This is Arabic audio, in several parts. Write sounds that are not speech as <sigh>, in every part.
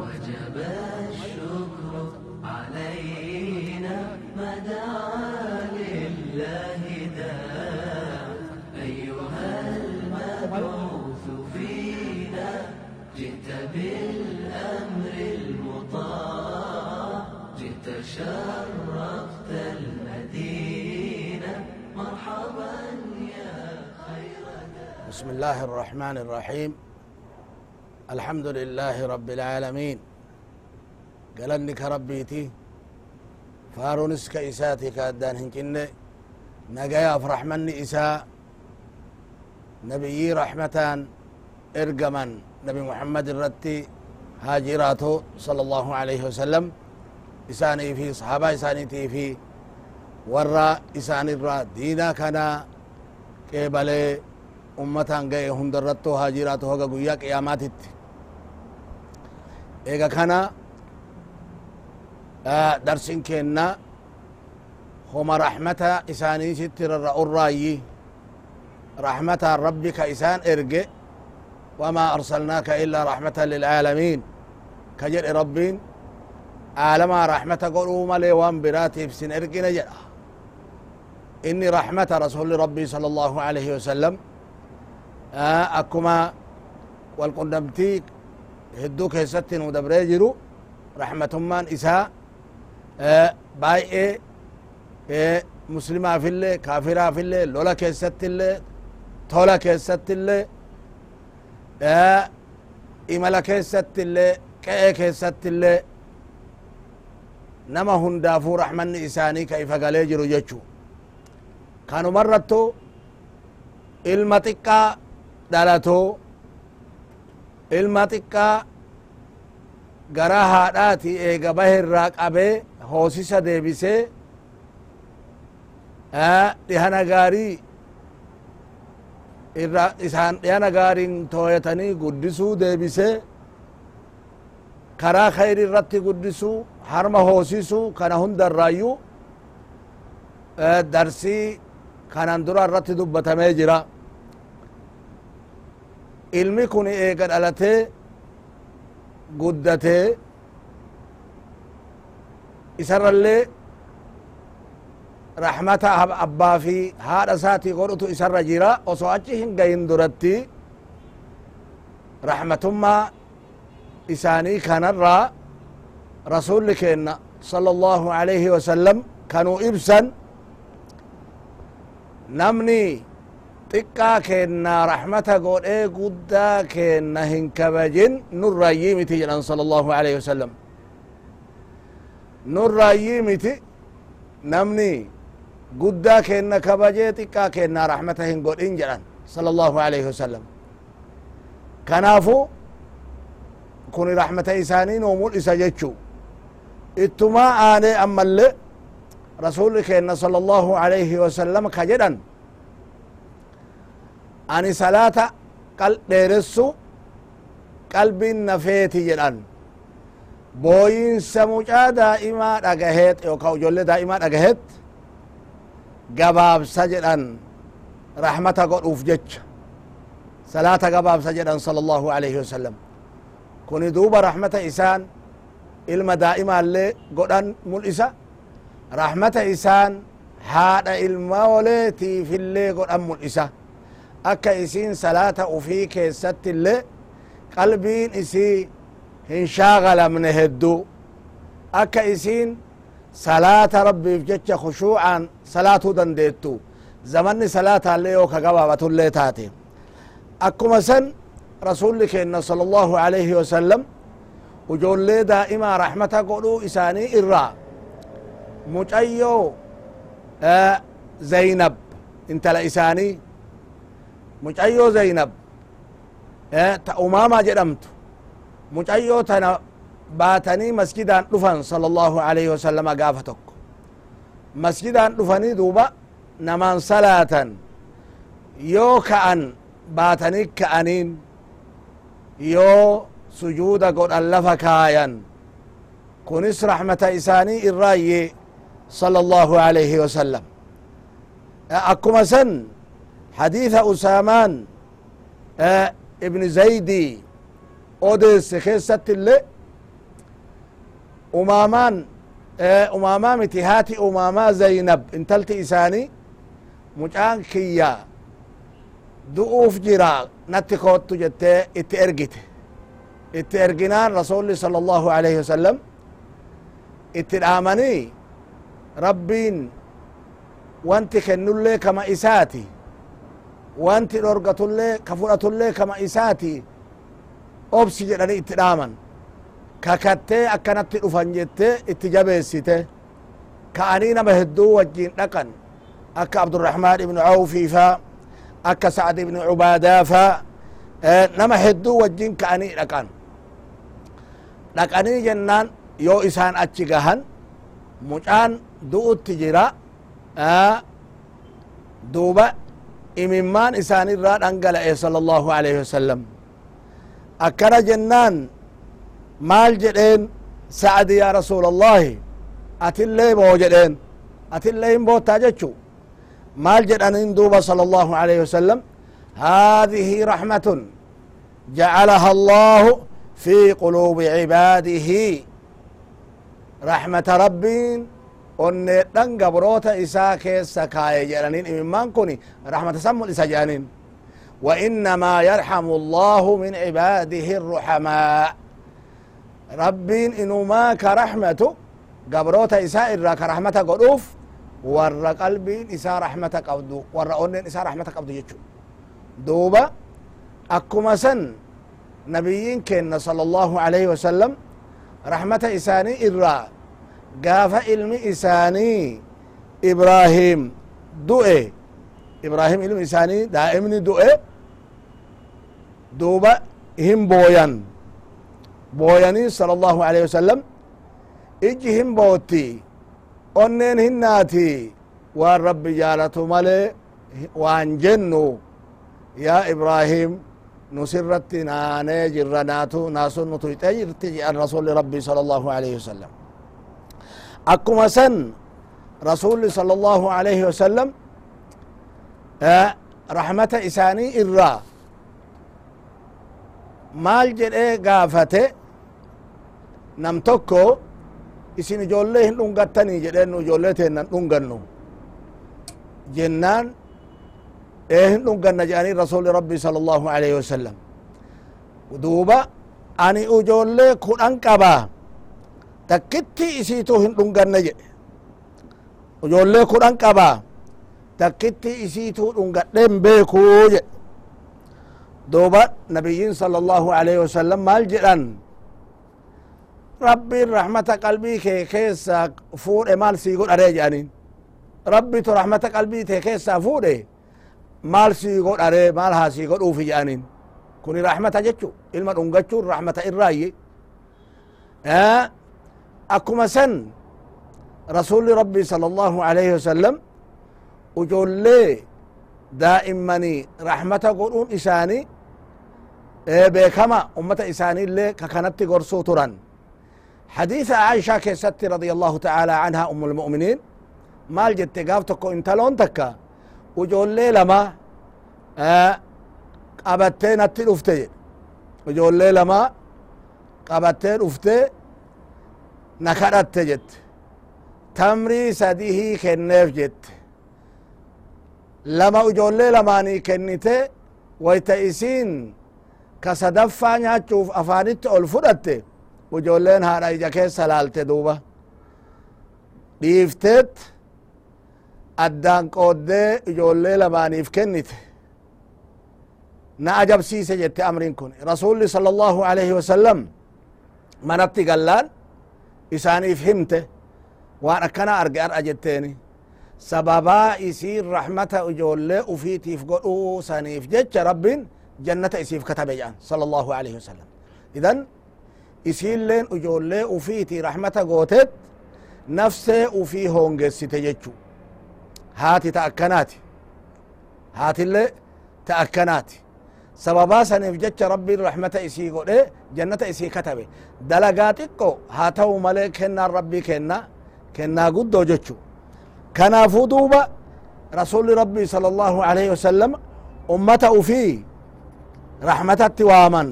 وجب الشكر علينا ما دعا لله داع أيها المبعوث فينا جئت بالأمر المطاع جئت شرفت المدينة مرحبا يا خير بسم الله الرحمن الرحيم. الحمد لله رب العالمين قالنك ربيتي فارونس كإساتي كأدان هنكن نقيا أفرح من إساء نبي رحمتان إرقما نبي محمد الرتي هاجراته صلى الله عليه وسلم إساني في صحابة إساني في ورا إساني الرا دينا كان ummatan ga'e hundarratto haa jiraatu hoga guyyaa qiyaamaatitti eega kana darsin kenna homa raxmata isaaniisitti rarra'urraayyi raxmataan rabbi ka isaan erge illaa raxmatan lilcaalamiin ka jedhe rabbiin aalamaa raxmata godhuu malee waan biraatiif sin ergine jedha inni raxmata rasuli rabbii sala allahu alaihi wasalam akkuma walqunnamtii hedduu keessatti nu dabree jiru raxmatummaan isaa baay'ee muslimaafillee kaafiraafillee lola keessattillee tola keessattillee imala keessattillee qe'ee keessattillee nama hundaafuu raxmanni isaanii ka ifa galee jiru jechu kanumarrattu ilma xiqqaa dhalatoo ilma xiqqaa gara haadhaati eega baherraa qabee hoosisa deebisee dhihana gaarii irra isaan dhihana gaariin tooyatanii guddisuu deebisee karaa khayri irratti guddisuu harma hoosisuu kana hundarraayyuu darsii kanan dura irratti dubbatamee jira ilmi kun eega dhalatee guddatee isarrallee raxmata abbaa fi haadha isaati godhutu isarra jira osoo achi hin gahin duratti raxmatummaa isaanii kanarraa rasulli keenna sala allahu alaihi wasalam kanuu ibsan namni xiqqaa keenna raxmata godhee guddaa keenna hin kabajin nurraayyii miti jedhan sala allahu alaihi wasalam nurraayyii miti namni guddaa keenna kabajee xiqqaa keenna raxmata hin godhin jedhan sala allahu alaihi wasalam kanaafu kun raxmata isaanii nuu mul'isa jechu ittumaa aanee ammallee rasuli keenna sala allahu alaihi wasalam ka jedhan ani salaata qal dheeressu qalbiin nafeeti jedhan booyinsa mucaa daa'imaa dhagaheet yookaa ijoollee daa'imaa dhagaheet gabaabsa jedhan raxmata godhuuf jecha salaata gabaabsa jedhan sala allahu alaihi wasalam kuni duuba raxmata isaan ilma daa'imaallee godhan mul'isa raxmata isaan haadha ilmooleetiifillee godhan mul'isa akka isiin salaata ufii keessatti illee qalbiin isii hin shaagalamne heddu akka isiin salaata rabbiif jecha khushuucan salaatuu dandeettu zamanni salaataallee yoo ka gabaabatullee taate akkuma san rasulli keenna sala allahu alaihi wasalam ujoollee daa'imaa raxmata godhuu isaanii irraa mucayyoo zaynab intala isaanii mucayyoo zaynab ta umaama jedhamtu mucayyoo tana baatanii masjidaan dhufan sala allahu alaihi wasalama gaafa tokko masjidaan dhufanii duuba namaan salaatan yoo ka'an baatanii ka'aniin yoo sujuuda godhan lafa kaayan kunis raxmata isaanii irraayye sala allahu alaihi wasalam akkuma san حديث أسامان آه، ابن زيدي أوديس خيسات اللي أمامان آه، أمامة متهاتي أمامة زينب انتلت إساني مجان كيا دؤوف جرا نتخوت جتة اتأرجت اتأرجنان رسول صلى الله عليه وسلم اتأمني ربين وانت خنولي كما إساتي. Wanti dhorgatullee ka fudhatullee kama isaati obsi jedhani itti dhaaman kakattee akkanatti dhufan jettee itti jabeessite ka'anii nama hedduu wajjiin dhaqan akka abdurahmaan ibnu awfii fa akka sacd ibnu cubaadaa fa nama hedduu wajjin ka'anii dhaqan dhaqanii jennaan yoo isaan achi gahan mucaan du'utti jira duuba إممان إساني راد أنقل إيه صلى الله عليه وسلم أكرا جنان مال جدين سعد يا رسول الله أتلي بو جدين أتلي بو تاجتشو مال جدان اندوب صلى الله عليه وسلم هذه رحمة جعلها الله في قلوب عباده رحمة ربين onneedhan gabroota isaa keessa kaaye jedhanin imimmaan kun rahmata sammul isa jedhanin وإنما يرحم الله من عباده الرحماء ربين إنما كرحمة قبروت إساء إرى كرحمة قلوف ور قلبين إساء رحمة قبدو ور أونين إساء رحمة قبدو يجو دوبا أكما سن نبيين كن صلى الله عليه وسلم رحمة إساني إرى gaafa ilmi isaanii ibraahim du'e ibraahim ilmi isaanii daa'imni du'e duuba hin booyan booyanii sala allahu alaihi wasalam iji hin bootti onneen hin naati waan rabbi jaalatu malee waan jennu yaa ibraahim nusirratti naanee jirra naatu naasun nu tuyxee jirti jedhan rasuli akkuma san rasuli sala allahu alaihi wasalam rahmata isaanii irraa maal jedhee gaafate nam tokko isin ijoollee hin dhungattanii jedheen nu ijoollee teennan dhungannu jennaan ee hin dhunganna jedhanii rasuli rabbi sala allahu alaihi wasalam duuba ani ijoollee kudhan qabaa takkitti isiitu hin dhunganne jedhe. Ijoollee kudhan qabaa takkitti isiitu dhungadhen beekuu jedhe. Duuba nabiyyin sala allahu alaihi wasalam maal jedhan? Rabbiin rahmata qalbii kee keessaa fuudhe maal sii godharee jedhaniin? Rabbitu rahmata qalbii tee keessaa fuudhe maal sii godharee maal haa sii godhuufi jedhaniin? Kuni rahmata jechu ilma dhungachuun rahmata irraayye akkuma san rasuli rabbi sala allahu alaihi wasalam ijoollee daa'immanii rahmata godhuun isaanii beekama ummata isaanii illee ka kanatti gorsuu turan حديث عائشة كيست رضي الله تعالى عنها أم المؤمنين مال جت قاف تكو انتلون تكا وجول لي لما قبتين اتي افتي وجول لي لما قبتين افتي نكرت جت تمري سديه كنف جت لما وجول لي لماني كنته ويتئسين كصدفا نياتشوف أفانيت الفرته ijoolleen haadha ija keessa laalte duuba dhiifteet addaan qooddee ijoollee lamaaniif kennite na ajabsiise jette amrin kun rasuli sala allahu alaihi wasalam manatti gallaan himte waan akkana arge ar'a jetteeni sababaa isiin rahmata ijoollee ufiitiif godhuu saniif jecha rabbin jannata isiif katabe jedhan sala allahu alaihi wasalam idan isiilleen ijoollee ufiiti rahmata gooteet nafsee ufii hoongessite jechu haati ta akkanaati haatillee ta akkanaati saniif jecha rabbiin rahmata isii godhe jannata isii katabe dalagaa xiqqo haa ta'u malee kennaan rabbii kenna kennaa guddoo jechu kanaafuu duuba rasuli rabbii sala allahu alaihi wasalam ummata ufii rahmatatti waaman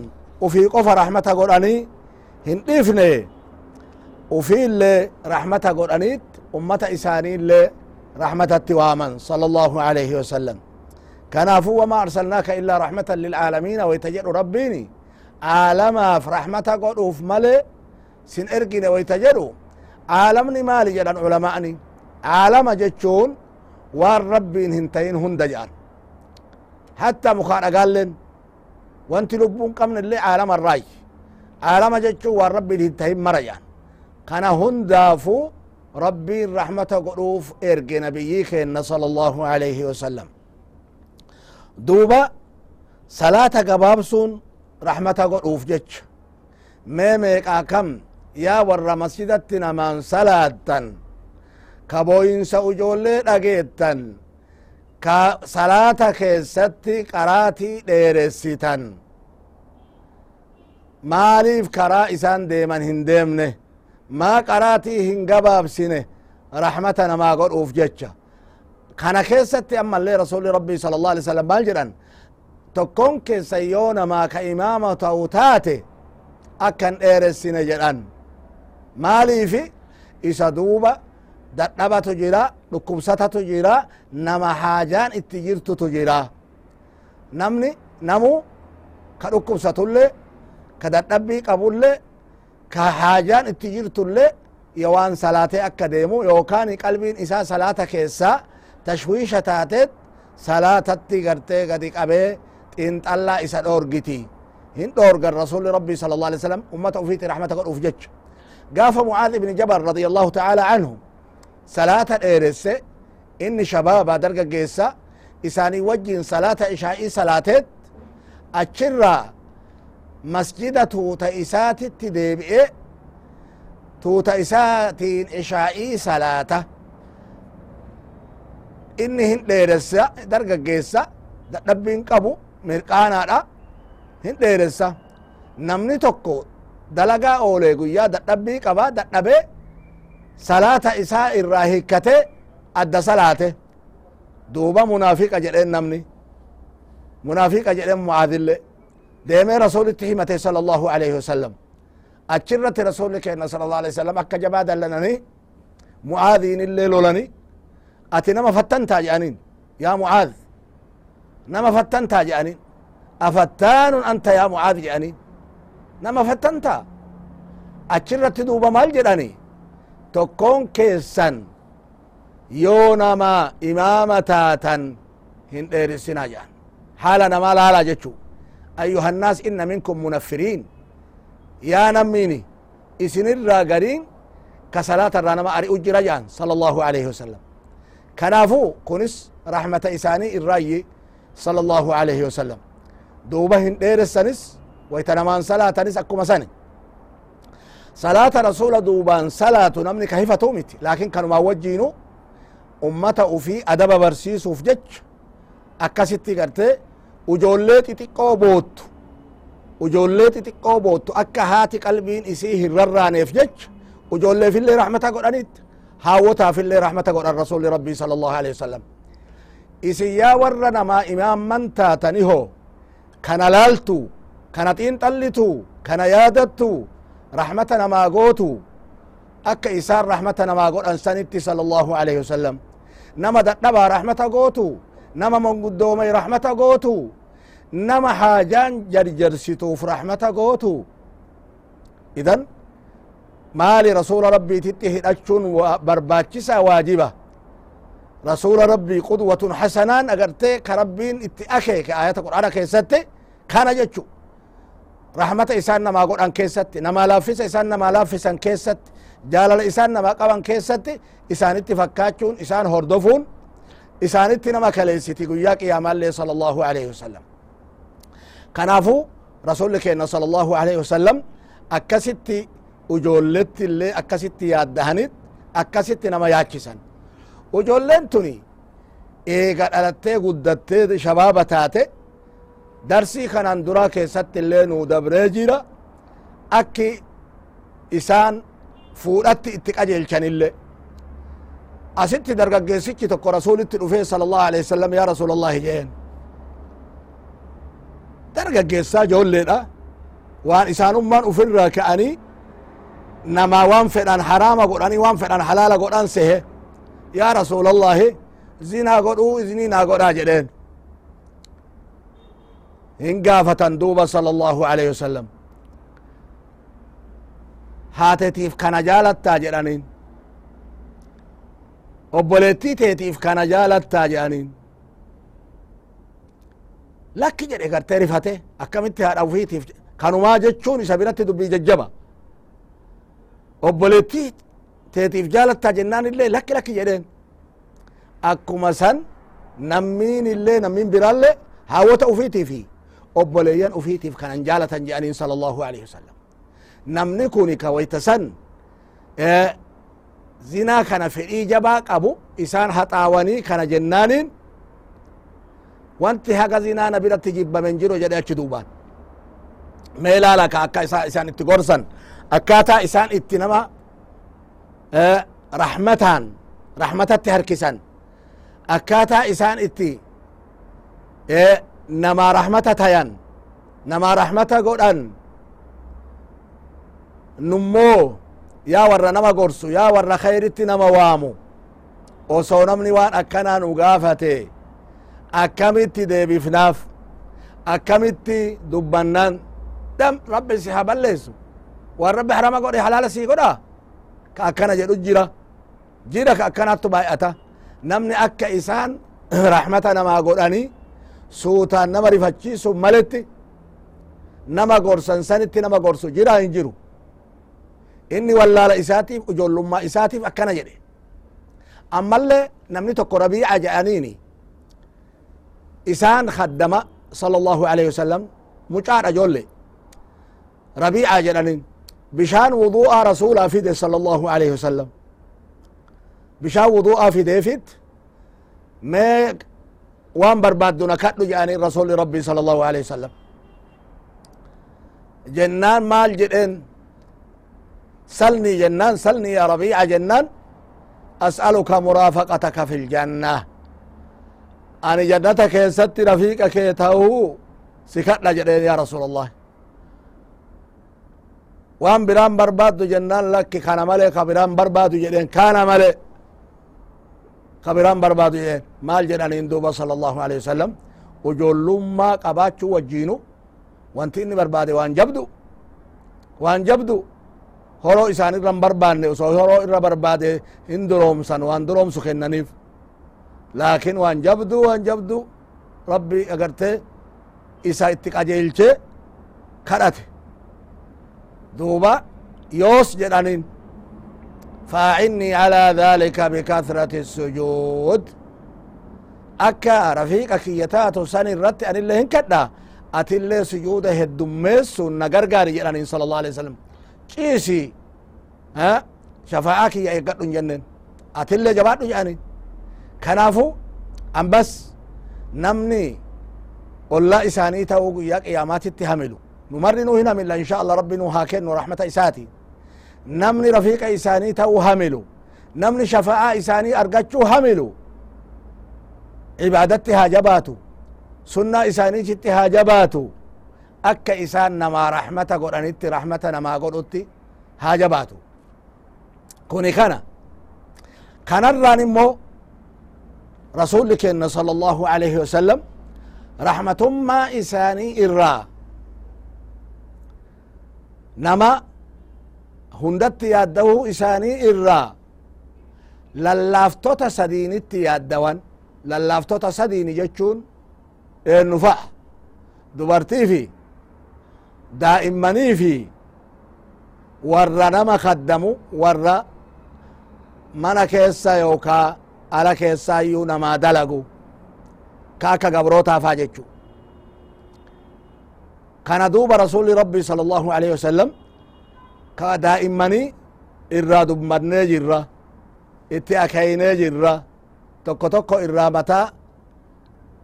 ufii qofa rahmata godhanii hin dhiifne ufiillee rahmata godhaniit ummata isaaniillee rahmatatti waaman sala allahu alayhi wasalam كنافو وما أرسلناك إلا رحمة للعالمين ويتجر ربيني. عالما فرحمة قد أوف ملي سن إرقين ويتجر عالمني مالي جدا علماءني. عالم جتشون والربين هنتين هندجان. حتى مخان أقال وانت لبون قمن اللي عالم الرأي. عالم جتشون والربين هنتين مريان. كان هندافو ربي رحمة قد أوف إرقين بيكي صلى الله عليه وسلم. Duuba salaata gabaabsuun rahmata godhuuf jecha. Mee meeqaa kam? Yaa warra masjidatti namaan salaattan ka booyinsa ujoollee dhageettan ka salaata keessatti qaraatii dheeressitan. Maaliif karaa isaan deeman hin deemne? Maa qaraatii hin gabaabsine? Rahmata namaa godhuuf jecha kana keessatti ammallee rasuli rabbii sala allah alai wasalam maal jedhan tokkon keessa yoo namaa ka imaama ta'u taate akkan dheeressine jedhan maaliifi isa duuba dadhabatu jira dhukkubsatatu jira nama haajaan itti jirtutu jira namni namu ka dhukkubsatullee ka dadhabbii qabullee ka haajaan itti jirtullee yo waan salaatee akka deemu yookaan qalbiin isaa salaata keessaa tashwiisha taateet salaatatti gartee gadi qabee xiinxallaa isa dhoorgiti hin dhoorgan rasuli rabbii sala allah alai wasalam ummata ufiiti rahmata godhuuf jecha gaafa mucaad ibni jabal radia allahu taala anhu salaata dheeresse inni shabaaba dargaggeessa isaanii wajjin salaata ishaa'ii salaateet achirraa masjida tuuta isaatitti deebi'e tuuta isaatiin ishaa'ii salaata inni hin dheeressa dargaggeessa dadhabbiin qabu mirqaanaadha hin dheeressa namni tokko dalagaa oolee guyyaa dadhabbii qaba dadhabe salaata isaa irraa hikkate adda salaate duuba munaafiqa jedheen namni munaafiqa jedhen mucaadille deemee rasulitti himate sala allahu alayhi wasalam achirratti rasuli keenna sala allah alai wasalam akka jabaa dallanani mucaadiin illee lolani أتي نما فتنتا جانين يا معاذ. نما فتنتا جانين أفتان أنت يا معاذ جانين نما فتنتا أتشرت دوبا مال جاني تكون كيسان يونما إمامة تاتن هند إرسنا جان حالا نما لا لا جتشو أيها الناس إن منكم منفرين. يا نميني. إسنر راقرين كسلاة الرانما أري أجرا جان صلى الله عليه وسلم. كنافو كنس رحمة إساني الرأي صلى الله عليه وسلم دوبهن دير السنس ويتنمان صلاة نس أكما سني صلاة رسول دوبان صلاة نمني كيف تومت لكن كانوا ما وجينو أمتا في أدب برسيس وفجج أكاسيتي قرتي ujoollee xixiqqoo boottu ujoollee xixiqqoo boottu akka haati qalbiin isii hin rarraaneef jech ujoolleefillee rahmata godhanit haawwotaafillee rahmata godhan rasuli rabbii sala allahu alehi wasalam isin yaa warra namaa imaamman taataniho kana laaltu kana xiinxallitu kana yaadattu rahmata namaa gootu akka isaan rahmata namaa godhan sanitti sala allahu alehi wasalam nama dadhabaa rahmata gootu nama manguddoomay rahmata gootu nama haajaan jarjarsituuf rahmata gootu idan maali rasula rabbiititti hidhachuun barbaachisa waajiba rasula rabbii qudwatun hasanaan agartee ka rabbiin itti akeeke ayata qur'aana keessatti kana jechu rahmata isaan namaa godhan keessatti namaa laaffisa isaan namaa laaffisan keessatti jaalala isaan namaa qaban keessatti isaanitti fakkaachuun isaan hordofuun isaanitti nama kaleessiti guyyaa qiyaamaallee sala allahu alayhi wasalam kanaafu rasuli keenna sala allahu alayhi wasalam akkasitti ujoolletti illee akkasitti yaaddahanit akkasitti nama yaachisan. Ujoolleen tuni eega dhalattee guddattee shabaaba taate darsii kanan duraa keessatti illee nuu dabree jira. Akki isaan fuudhatti itti qajeelchanillee asitti dargaggeessichi tokko rasulitti dhufee sala allahu alehi wasalam yaa rasuula allahi jeen. Dargaggeessaa joolleedha waan isaanummaan ufirraa ka'anii namaa waan fedhan haraama godhanii waan fedhan halaala godhan sehe yaa rasuulallahi zinaa godhuu iznii naa godhaa jedheen hin gaafatan duuba sala allahu alayhi wasalam haatetiif kana jaalattaa jedhaniin obboleettii teetiif kana jaalattaa jedhaniin lakki jedhe gartee rifate akkamitti haadha ufiitiif kanumaa jechuun isa biratti dubbii jajjaba obboleettii teetiif jaalattaa jennaan illee lakki lakki jedheen akkuma san nammiin illee nammiin biraallee haawwata ufiitiifi obboleeyyan ufiitiif kanan jaalatan jedhaniin sala allahu alaihi wasalam namni kuni ka wayta san zinaa kana fedhii jabaa qabu isaan haxaawanii kana jennaaniin wanti haga zinaa na biratti jibbamen jiro jedhe achi duubaan mee ilaala ka akka isaan itti gorsan akkaataa isaan itti nama rahmataan rahmatatti harkisan akkaataa isaan itti namaa rahmata tayan namaa rahmata godhan nummoo yaa warra nama gorsu yaa warra khayritti nama waamu osoo namni waan akkanaa nu gaafate akkamitti deebifnaaf akkamitti dubbannan dam rabbi si balleessu waan rabbi harama godhe halaala sii godha ka akkana jedhu jira. Jira ka akkanattu baay'ata. Namni akka isaan <clears throat> rahmata namaa godhanii suutaan nama rifachiisu maletti nama gorsan sanitti nama gorsu jira hin jiru. Inni wallaala isaatiif ijoollummaa isaatiif akkana jedhe. Ammallee namni tokko rabiica jedhaniini isaan kaddama sala allahu alaihi wasalam mucaadha joolle rabiica jedhanin بشان وضوء رسول أفيد صلى الله عليه وسلم. بشان وضوء أفيد ديفيد ما وان برباد دون كتلو جاني يعني رسول ربي صلى الله عليه وسلم. جنان مال جدين سلني جنان سلني يا ربيع جنان. أسألك مرافقتك في الجنة. أنا جنتك يا ستي رفيقك يا تاو سكتنا جدين يا رسول الله. وان بران برباد جنان لك كان ملي كبران برباد جدين كان ملي كبران برباد جدين مال جنان اندوبا صلى الله عليه وسلم وجولما قباتشو وجينو وانتيني برباد وان جبدو وان جبدو horoo isaan irra hin barbaanne osoo horoo irra barbaade hin duroomsan waan duroomsu kennaniif laakin waan jabdu waan jabdu rabbi agarte isa itti qajeelche kadhate duuba yoos jedhanin faacinnii calaa dhalika bikathrati الsujud akka rafiiqa kiyya taatu san irratti anillee hin kadha atillee sujuuda heddummeessun na gargaari jedhanin sala allah alih wasalam ciisi shafa'aa kiyya eeggadhu hin jennen atillee jabaadhu jedhani kanaafu ambas namni ollaa isaanii ta'uu guyyaa ممرنو هنا من إن شاء الله ربي نو هاكن رحمه إساتي. نمني رفيق إساني تو هاملو نمني شفاء إساني ارغچو هاملو عبادتي هاجباتو. سنة إساني جت هاجباتو. أك إسان نما رحمة قرانيت رحمة نما قرانيت هاجباتو. كوني كان. كان الران مو رسول لكن صلى الله عليه وسلم. رحمة ما إساني إرّا. Nama hundatti yaaddahuu isaanii irraa lallaaftota sadiinitti yaaddawan lallaaftota sadiini jechuun eennu fa'a dubartii fi daa'immanii fi warra nama kaddamu warra mana keessa yookaa ala keessaayyuu namaa dalagu ka akka gabrootaafaa jechu kana duuba rasuli rabbi sala allahu alaihi wasalam ka daa'immanii irraa dubbannee jirra itti akaynee jirra tokko tokko irraa mataa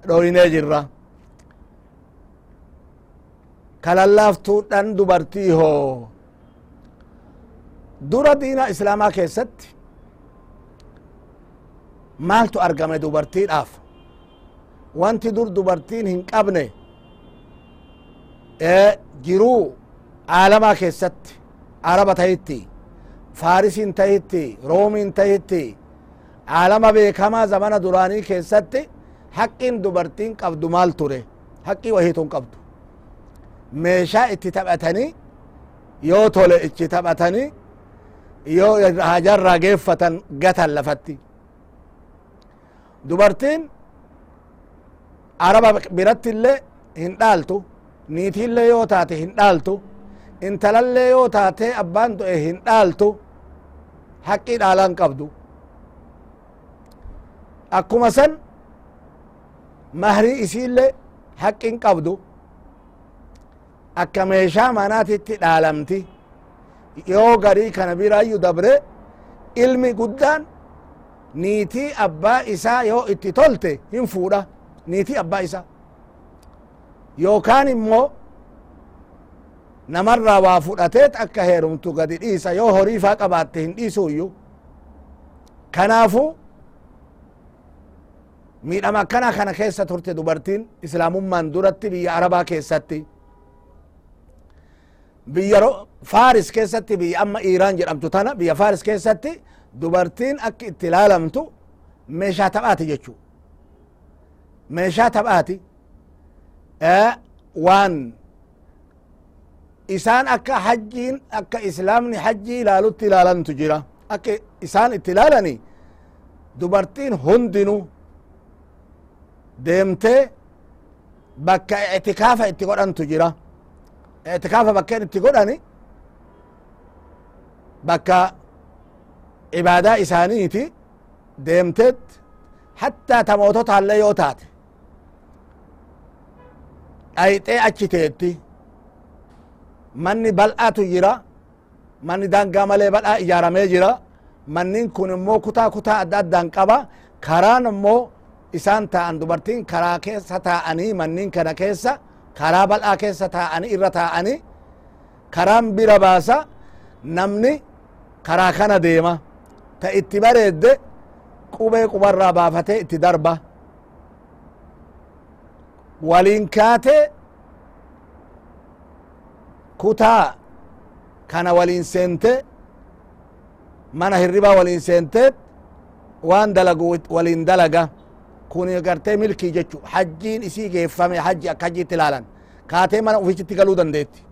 dhoynee jirra kalallaaftuudhan dubartii hoo dura diina islaamaa keessatti maaltu argame dubartiidhaaf wanti dur dubartiin hin qabne araba tahitti faarisiin tahitti roomiin tahitti caalama beekamaa zamana duraanii keessatti haqqiin dubartiin qabdu maal ture haqqii wahiitun qabdu meeshaa itti taphatanii yoo tole itti taphatanii yoo hajarraa geeffatan gatan lafatti dubartiin araba biratti illee hin dhaaltu hin dhaaltu intalallee yoo taate abbaan du'e hin dhaaltu haqqii dhaalan qabdu akkuma san mahrii isiillee haqqin qabdu akka meeshaa manaatitti dhaalamti yoo garii kana birayyu dabre ilmi guddaan niitii abbaa isaa yoo itti tolte hin fuudha niitii abbaa isaa yookaan immoo namarraa waa fudhateet akka heerumtu gadi dhiisa yoo horiifaa qabaatte hin dhiisuyyu kanaafu miidhama akkana kana keessa turte dubartiin islaamummaan duratti biyya arabaa keessatti. Biyya faaris keessatti biyya amma iiraan jedhamtu tana biyya faaris keessatti dubartiin akka itti ilaalamtu meeshaa taphaati jechuu. Meeshaa taphaati waan isaan akka hajjiin akka islaamni hajjii ilaalutti ilaalantu jira. Akka isaan itti ilaalani dubartiin hundinu deemtee bakka itikaafa itti godhantu jira. Itikaafa bakkeen itti godhani bakka ibaadaa isaaniiti deemteet. Hattaa tamoototaallee yoo taate dhayxee achi teetti manni bal'aatu jira. Manni daangaa malee bal'aa ijaaramee jira. Mannin kun immoo kutaa kutaa adda addaan qaba. Karaan immoo isaan ta'an dubartiin karaa keessa taa'anii mannin kana keessa karaa bal'aa keessa taa'anii irra taa'anii karaan bira baasa. Namni karaa kana deema. Ta itti bareedde qubee qubarraa baafatee itti darba waliin kaatee kutaa kana waliin seente mana hirribaa waliin seenteet waan dalagu waliin dalaga. Kun gartee milkii jechu hajjiin isii geeffame hajji akka hajjiitti ilaalan. Kaatee mana ufichitti galuu dandeetti.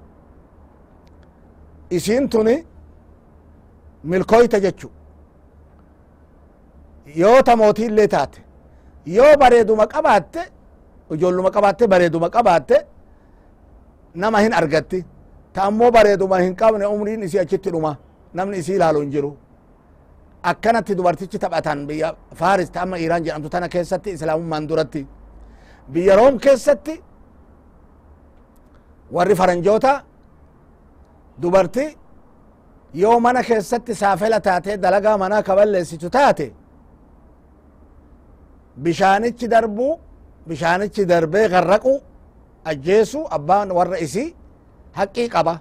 Isiin tuni milkooyta jechu yoo ta mootii taate yoo bareeduma qabaatte ijoolluma qabaatte bareeduma qabaatte nama hin argatti ta ammoo bareeduma hin qabne umriin isii achitti dhuma. Namni isii ilaalu hin jiru. Akkanatti dubartichi taphatan biyya faaris ta amma iiraan jedhamtu tana keessatti islaamummaan duratti. Biyya room keessatti warri faranjoota dubarti yoo mana keessatti saafela taate dalagaa manaa kaballeessitu taate bishaanichi darbu bishaanichi darbee garraqu ajjeesu abbaan warra isii haqqii qaba.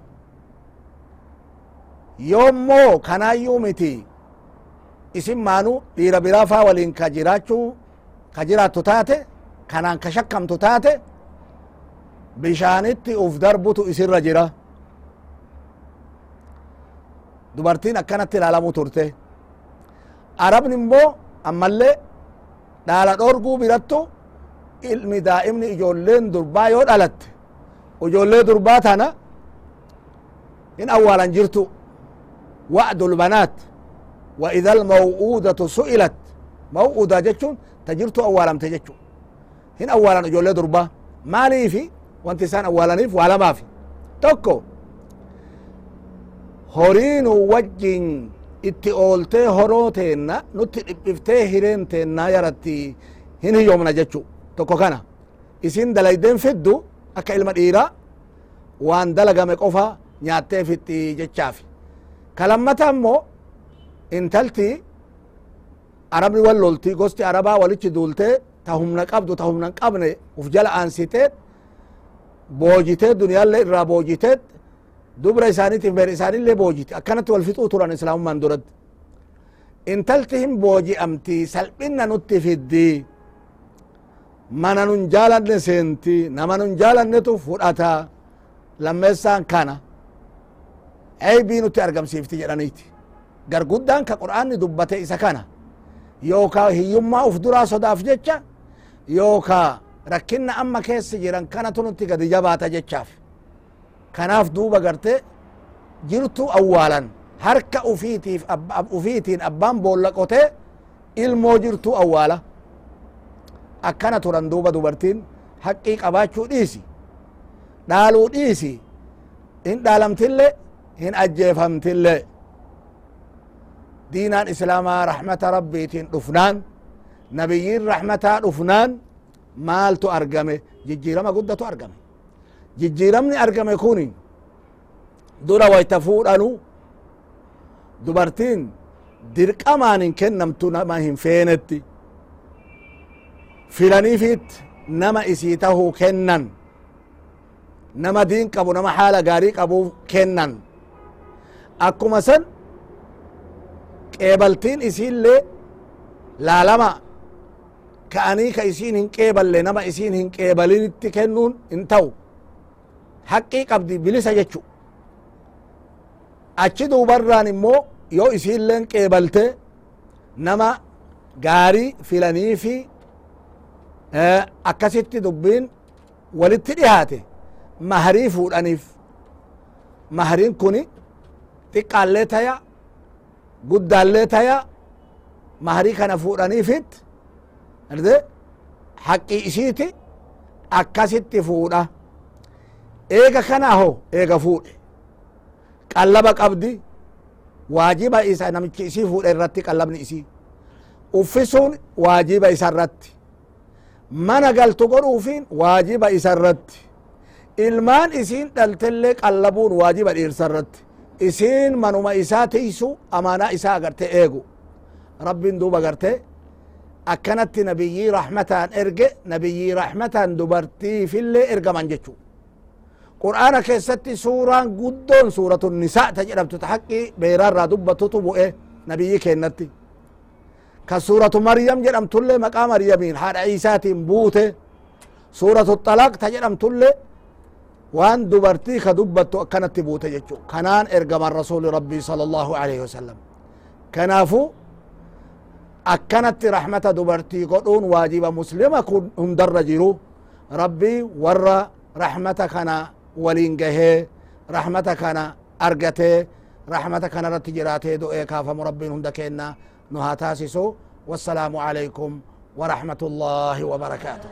Yoommoo kanaayyuu miti. Isin maanu dhiira biraa faa waliin ka jiraachuu ka jiraattu taate kanaan ka shakkamtu taate bishaanitti uf darbutu isirra jira. Dubartiin akkanatti ilaalamu turte. Arabni immoo ammallee dhaala dhorguu birattu ilmi daa'imni ijoolleen durbaa yoo dhalatte ijoollee durbaa tana hin awwaalan jirtu. Wa'du lbanaat wa ida almaw'uudatu su'ilat. Maw'uda jechuun ta jirtu awwaalamte jechu hin awwaalan ijoollee durbaa. Maaliifi? Wanti isaan awwaalaniif waa lamaafi. Tokko horiinu wajjin itti ooltee horoo teenna nutti dhiphiftee hireen teennaa yaratti hin hiyyoomna jechu tokko kana isin dalaydeen fiddu akka ilma dhiiraa waan dalagame qofa nyaattee fixxi jechaafi kalammata ammoo intalti arabni wal lolti gosti arabaa walichi duultee ta humna qabdu ta humna qabne uf jala aansiteet boojitee duniyaallee irraa boojiteet dubra isaaniitiif beer isaanillee boojite akkanatti wal fixuu turan islaamummaan duratti intalti hin booji'amti salphinna nutti fiddi mana nun jaalanne seenti nama nun jaalannetu fudhata lammeessaan kana ceybii nutti argamsiifti jedhaniiti garguddaan ka qur'aanni dubbate isa kana yooka hiyyummaa uf duraa sodaaf jecha yooka rakkinna amma keessa jiran kanatu nutti gadi jabaata jechaaf kanaaf duuba garte jirtu awwaalan harka ufiitiif ufiitiin abbaan boolla qotee ilmoo jirtu awwaala akkana turan duuba dubartiin haqqii qabaachuu dhiisi dhaaluu dhiisi hin dhaalamtille hin ajjeefamtille diinaan islaamaa rahmata rabbiitiin dhufnaan nabiyyiin rahmataa dhufnaan maaltu argame jijjiirama guddatu argame jijjiiramni argame kun dura wayta fuudhanu dubartiin dirqamaan hin kennamtu nama hin feenetti filaniifit nama isii tahuu kennan nama diin qabu nama haala gaarii qabu kennan akkuma san qeebaltiin isiillee laalama ka'anii ka isiin hin qeeballe nama isiin hin qeebalinitti kennuun hin ta'u haqqii qabdi bilisa jechu achi duubarraan immoo yoo isiilleen qeebalte nama gaarii filanii fi akkasitti dubbiin walitti dhihaate maharii fuudhaniif mahariin kuni xiqqaallee taya guddaallee taya maharii kana fuudhaniifit arte haqqii isiiti akkasitti fuudha eega kana ho eega fuudhe qallaba qabdi waajiba isa namichi isii fuudhe irratti qallabni isii uffisuun waajiba isa irratti mana galtu godhuufin waajiba isa irratti ilmaan isiin dhaltellee qallabuun waajiba dhiirsa irratti isiin manuma isaa tiysu amaanaa isaa agarte eegu rabbin duuba agarte akkanatti nabiyyii rahmataan erge nabiyyii rahmataan dubartiifillee ergaman jechu qur'aana keessatti suuraan guddoon suuratu nisaa ta jedhamtu ta haqqii beeraarraa dubbatutu bu'e nabiyyi kennatti كسورة مريم جرم تولي مقام مريم حار عيسى تنبوت سورة الطلاق تجرم تولي وان دبرتي خدبت كانت تبوت جتشو كانان ارقم الرسول ربي صلى الله عليه وسلم كنافو أكنت رحمة دبرتي قدون واجب مسلمة كن درجرو ربي ورى رحمتك أنا ولين رحمتك أنا أرقته رحمتك أنا رتجراته دو إيكا فمربين هندكينا نهاتاسسو والسلام عليكم ورحمة الله وبركاته.